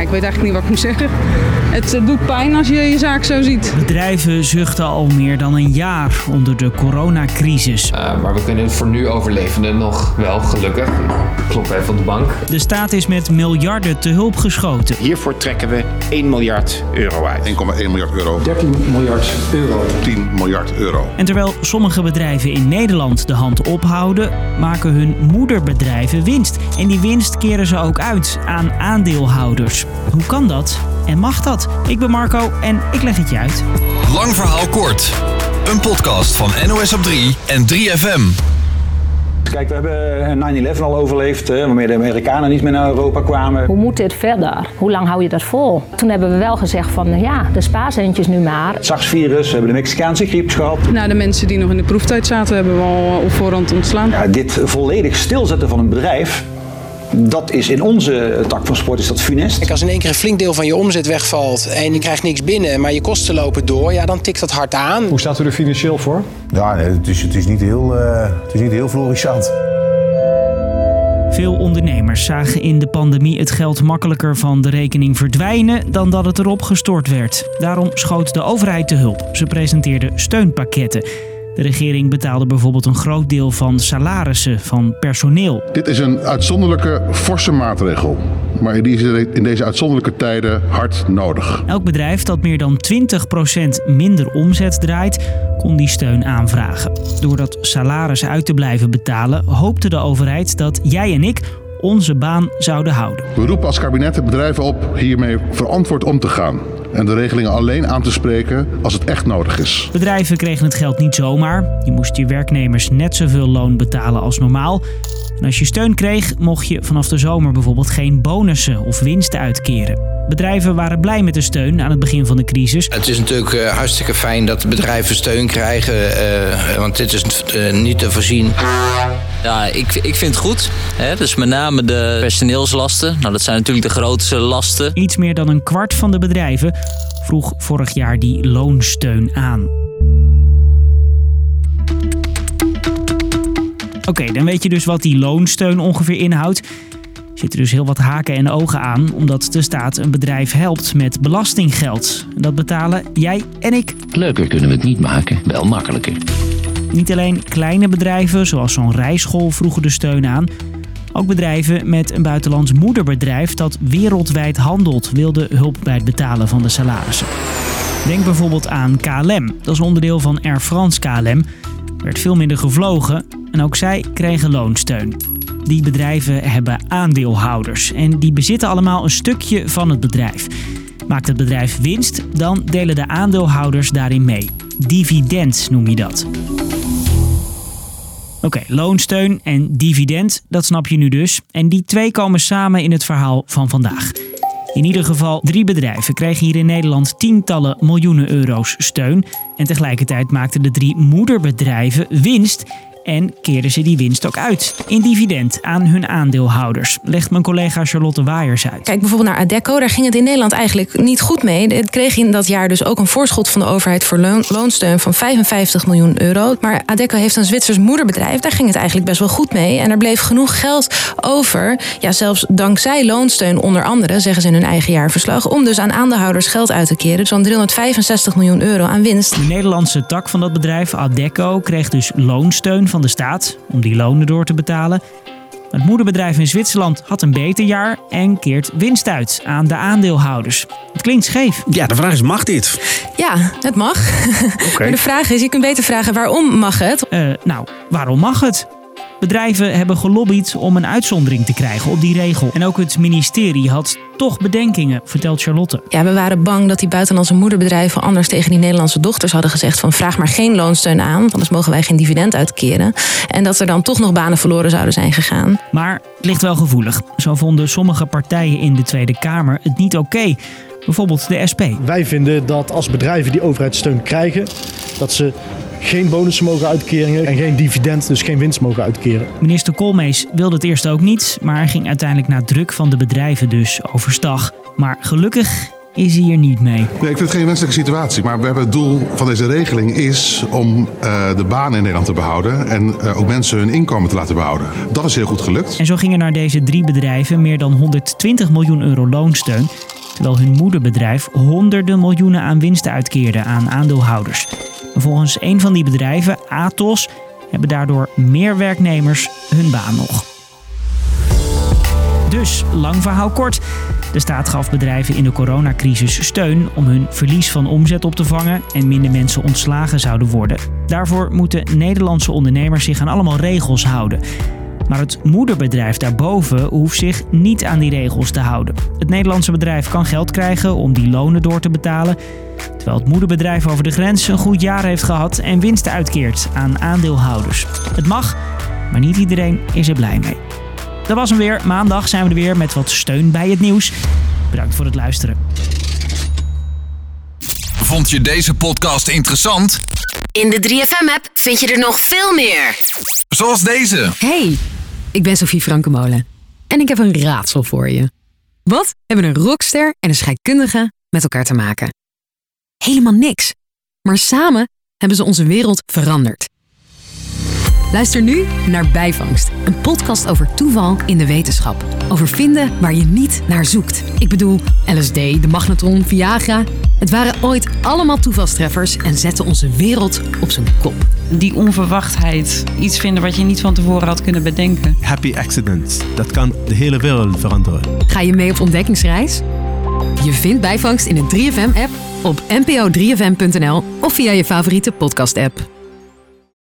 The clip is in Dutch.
ik weet eigenlijk niet wat ik moet zeggen. Het eh, doet pijn als je je zaak zo ziet. Bedrijven zuchten al meer dan een jaar onder de coronacrisis. Uh, maar we kunnen het voor nu overlevenden nog wel, gelukkig. Klopt even op de bank. De staat is met miljarden te hulp geschoten. Hiervoor trekken we 1 miljard euro uit. 1,1 miljard euro. 13 miljard euro. 10 miljard euro. En terwijl sommige bedrijven in Nederland de hand ophouden, maken hun moederbedrijven winst. En die winst keren ze ook uit aan aandeelhouders. Hoe kan dat? En mag dat? Ik ben Marco en ik leg het je uit. Lang verhaal kort. Een podcast van NOS op 3 en 3FM. Kijk, we hebben 9-11 al overleefd, waarmee de Amerikanen niet meer naar Europa kwamen. Hoe moet dit verder? Hoe lang hou je dat vol? Toen hebben we wel gezegd van ja, de spaarcentjes nu maar. Het SARS-virus, we hebben de Mexicaanse griep gehad. Nou, de mensen die nog in de proeftijd zaten, hebben we al op voorhand ontslaan. Ja, dit volledig stilzetten van een bedrijf, dat is in onze tak van sport is dat funest. Kijk, als in één keer een flink deel van je omzet wegvalt en je krijgt niks binnen, maar je kosten lopen door, ja, dan tikt dat hard aan. Hoe staat u er financieel voor? Ja, nee, het, is, het, is niet heel, uh, het is niet heel florissant. Veel ondernemers zagen in de pandemie het geld makkelijker van de rekening verdwijnen dan dat het erop gestort werd. Daarom schoot de overheid te hulp. Ze presenteerde steunpakketten. De regering betaalde bijvoorbeeld een groot deel van salarissen van personeel. Dit is een uitzonderlijke, forse maatregel. Maar die is in deze uitzonderlijke tijden hard nodig. Elk bedrijf dat meer dan 20% minder omzet draait, kon die steun aanvragen. Door dat salaris uit te blijven betalen, hoopte de overheid dat jij en ik onze baan zouden houden. We roepen als kabinet de bedrijven op hiermee verantwoord om te gaan en de regelingen alleen aan te spreken als het echt nodig is. Bedrijven kregen het geld niet zomaar. Je moest je werknemers net zoveel loon betalen als normaal. En als je steun kreeg, mocht je vanaf de zomer bijvoorbeeld geen bonussen of winsten uitkeren. Bedrijven waren blij met de steun aan het begin van de crisis. Het is natuurlijk uh, hartstikke fijn dat bedrijven steun krijgen, uh, want dit is uh, niet te voorzien. Ja, ik, ik vind het goed. Hè? Dus met name de personeelslasten. Nou, dat zijn natuurlijk de grootste lasten. Iets meer dan een kwart van de bedrijven vroeg vorig jaar die loonsteun aan. Oké, okay, dan weet je dus wat die loonsteun ongeveer inhoudt zitten dus heel wat haken en ogen aan, omdat de staat een bedrijf helpt met belastinggeld. En dat betalen jij en ik. Leuker kunnen we het niet maken, wel makkelijker. Niet alleen kleine bedrijven, zoals zo'n rijschool, vroegen de steun aan. Ook bedrijven met een buitenlands moederbedrijf dat wereldwijd handelt, wilden hulp bij het betalen van de salarissen. Denk bijvoorbeeld aan KLM. Dat is onderdeel van Air France KLM. Er werd veel minder gevlogen en ook zij kregen loonsteun. Die bedrijven hebben aandeelhouders en die bezitten allemaal een stukje van het bedrijf. Maakt het bedrijf winst, dan delen de aandeelhouders daarin mee. Dividend noem je dat. Oké, loonsteun en dividend, dat snap je nu dus. En die twee komen samen in het verhaal van vandaag. In ieder geval drie bedrijven kregen hier in Nederland tientallen miljoenen euro's steun. En tegelijkertijd maakten de drie moederbedrijven winst en keren ze die winst ook uit in dividend aan hun aandeelhouders, legt mijn collega Charlotte Waaiers uit. Kijk bijvoorbeeld naar Adecco, daar ging het in Nederland eigenlijk niet goed mee. Het kreeg in dat jaar dus ook een voorschot van de overheid voor loonsteun van 55 miljoen euro. Maar Adecco heeft een Zwitsers moederbedrijf, daar ging het eigenlijk best wel goed mee. En er bleef genoeg geld over, ja zelfs dankzij loonsteun onder andere, zeggen ze in hun eigen jaarverslag, om dus aan aandeelhouders geld uit te keren. Zo'n 365 miljoen euro aan winst. De Nederlandse tak van dat bedrijf, Adecco, kreeg dus loonsteun van de staat om die lonen door te betalen. Het moederbedrijf in Zwitserland had een beter jaar en keert winst uit aan de aandeelhouders. Het klinkt scheef. Ja, de vraag is: mag dit? Ja, het mag. Okay. maar de vraag is: je kunt beter vragen waarom mag het? Uh, nou, waarom mag het? Bedrijven hebben gelobbyd om een uitzondering te krijgen op die regel. En ook het ministerie had toch bedenkingen, vertelt Charlotte. Ja, we waren bang dat die buitenlandse moederbedrijven anders tegen die Nederlandse dochters hadden gezegd van vraag maar geen loonsteun aan, want anders mogen wij geen dividend uitkeren. En dat er dan toch nog banen verloren zouden zijn gegaan. Maar het ligt wel gevoelig. Zo vonden sommige partijen in de Tweede Kamer het niet oké. Bijvoorbeeld de SP. Wij vinden dat als bedrijven die overheidssteun krijgen, dat ze geen bonussen mogen uitkeren en geen dividend, dus geen winst mogen uitkeren. Minister Koolmees wilde het eerst ook niet, maar ging uiteindelijk na druk van de bedrijven dus overstag. Maar gelukkig is hier niet mee. Nee, ik vind het geen wenselijke situatie. Maar we hebben het doel van deze regeling is om uh, de banen in Nederland te behouden. En uh, ook mensen hun inkomen te laten behouden. Dat is heel goed gelukt. En zo gingen naar deze drie bedrijven meer dan 120 miljoen euro loonsteun. Terwijl hun moederbedrijf honderden miljoenen aan winsten uitkeerde aan aandeelhouders. En volgens een van die bedrijven, Atos, hebben daardoor meer werknemers hun baan nog. Dus, lang verhaal kort. De staat gaf bedrijven in de coronacrisis steun om hun verlies van omzet op te vangen en minder mensen ontslagen zouden worden. Daarvoor moeten Nederlandse ondernemers zich aan allemaal regels houden. Maar het moederbedrijf daarboven hoeft zich niet aan die regels te houden. Het Nederlandse bedrijf kan geld krijgen om die lonen door te betalen, terwijl het moederbedrijf over de grens een goed jaar heeft gehad en winsten uitkeert aan aandeelhouders. Het mag, maar niet iedereen is er blij mee. Dat was hem weer. Maandag zijn we er weer met wat steun bij het nieuws. Bedankt voor het luisteren. Vond je deze podcast interessant? In de 3FM-app vind je er nog veel meer. Zoals deze. Hey, ik ben Sophie Frankemolen. En ik heb een raadsel voor je. Wat hebben een rockster en een scheikundige met elkaar te maken? Helemaal niks. Maar samen hebben ze onze wereld veranderd. Luister nu naar Bijvangst, een podcast over toeval in de wetenschap. Over vinden waar je niet naar zoekt. Ik bedoel, LSD, de magnetron, Viagra. Het waren ooit allemaal toevalstreffers en zetten onze wereld op zijn kop. Die onverwachtheid, iets vinden wat je niet van tevoren had kunnen bedenken. Happy accidents, dat kan de hele wereld veranderen. Ga je mee op ontdekkingsreis? Je vindt Bijvangst in de 3FM-app, op npo3fm.nl of via je favoriete podcast-app.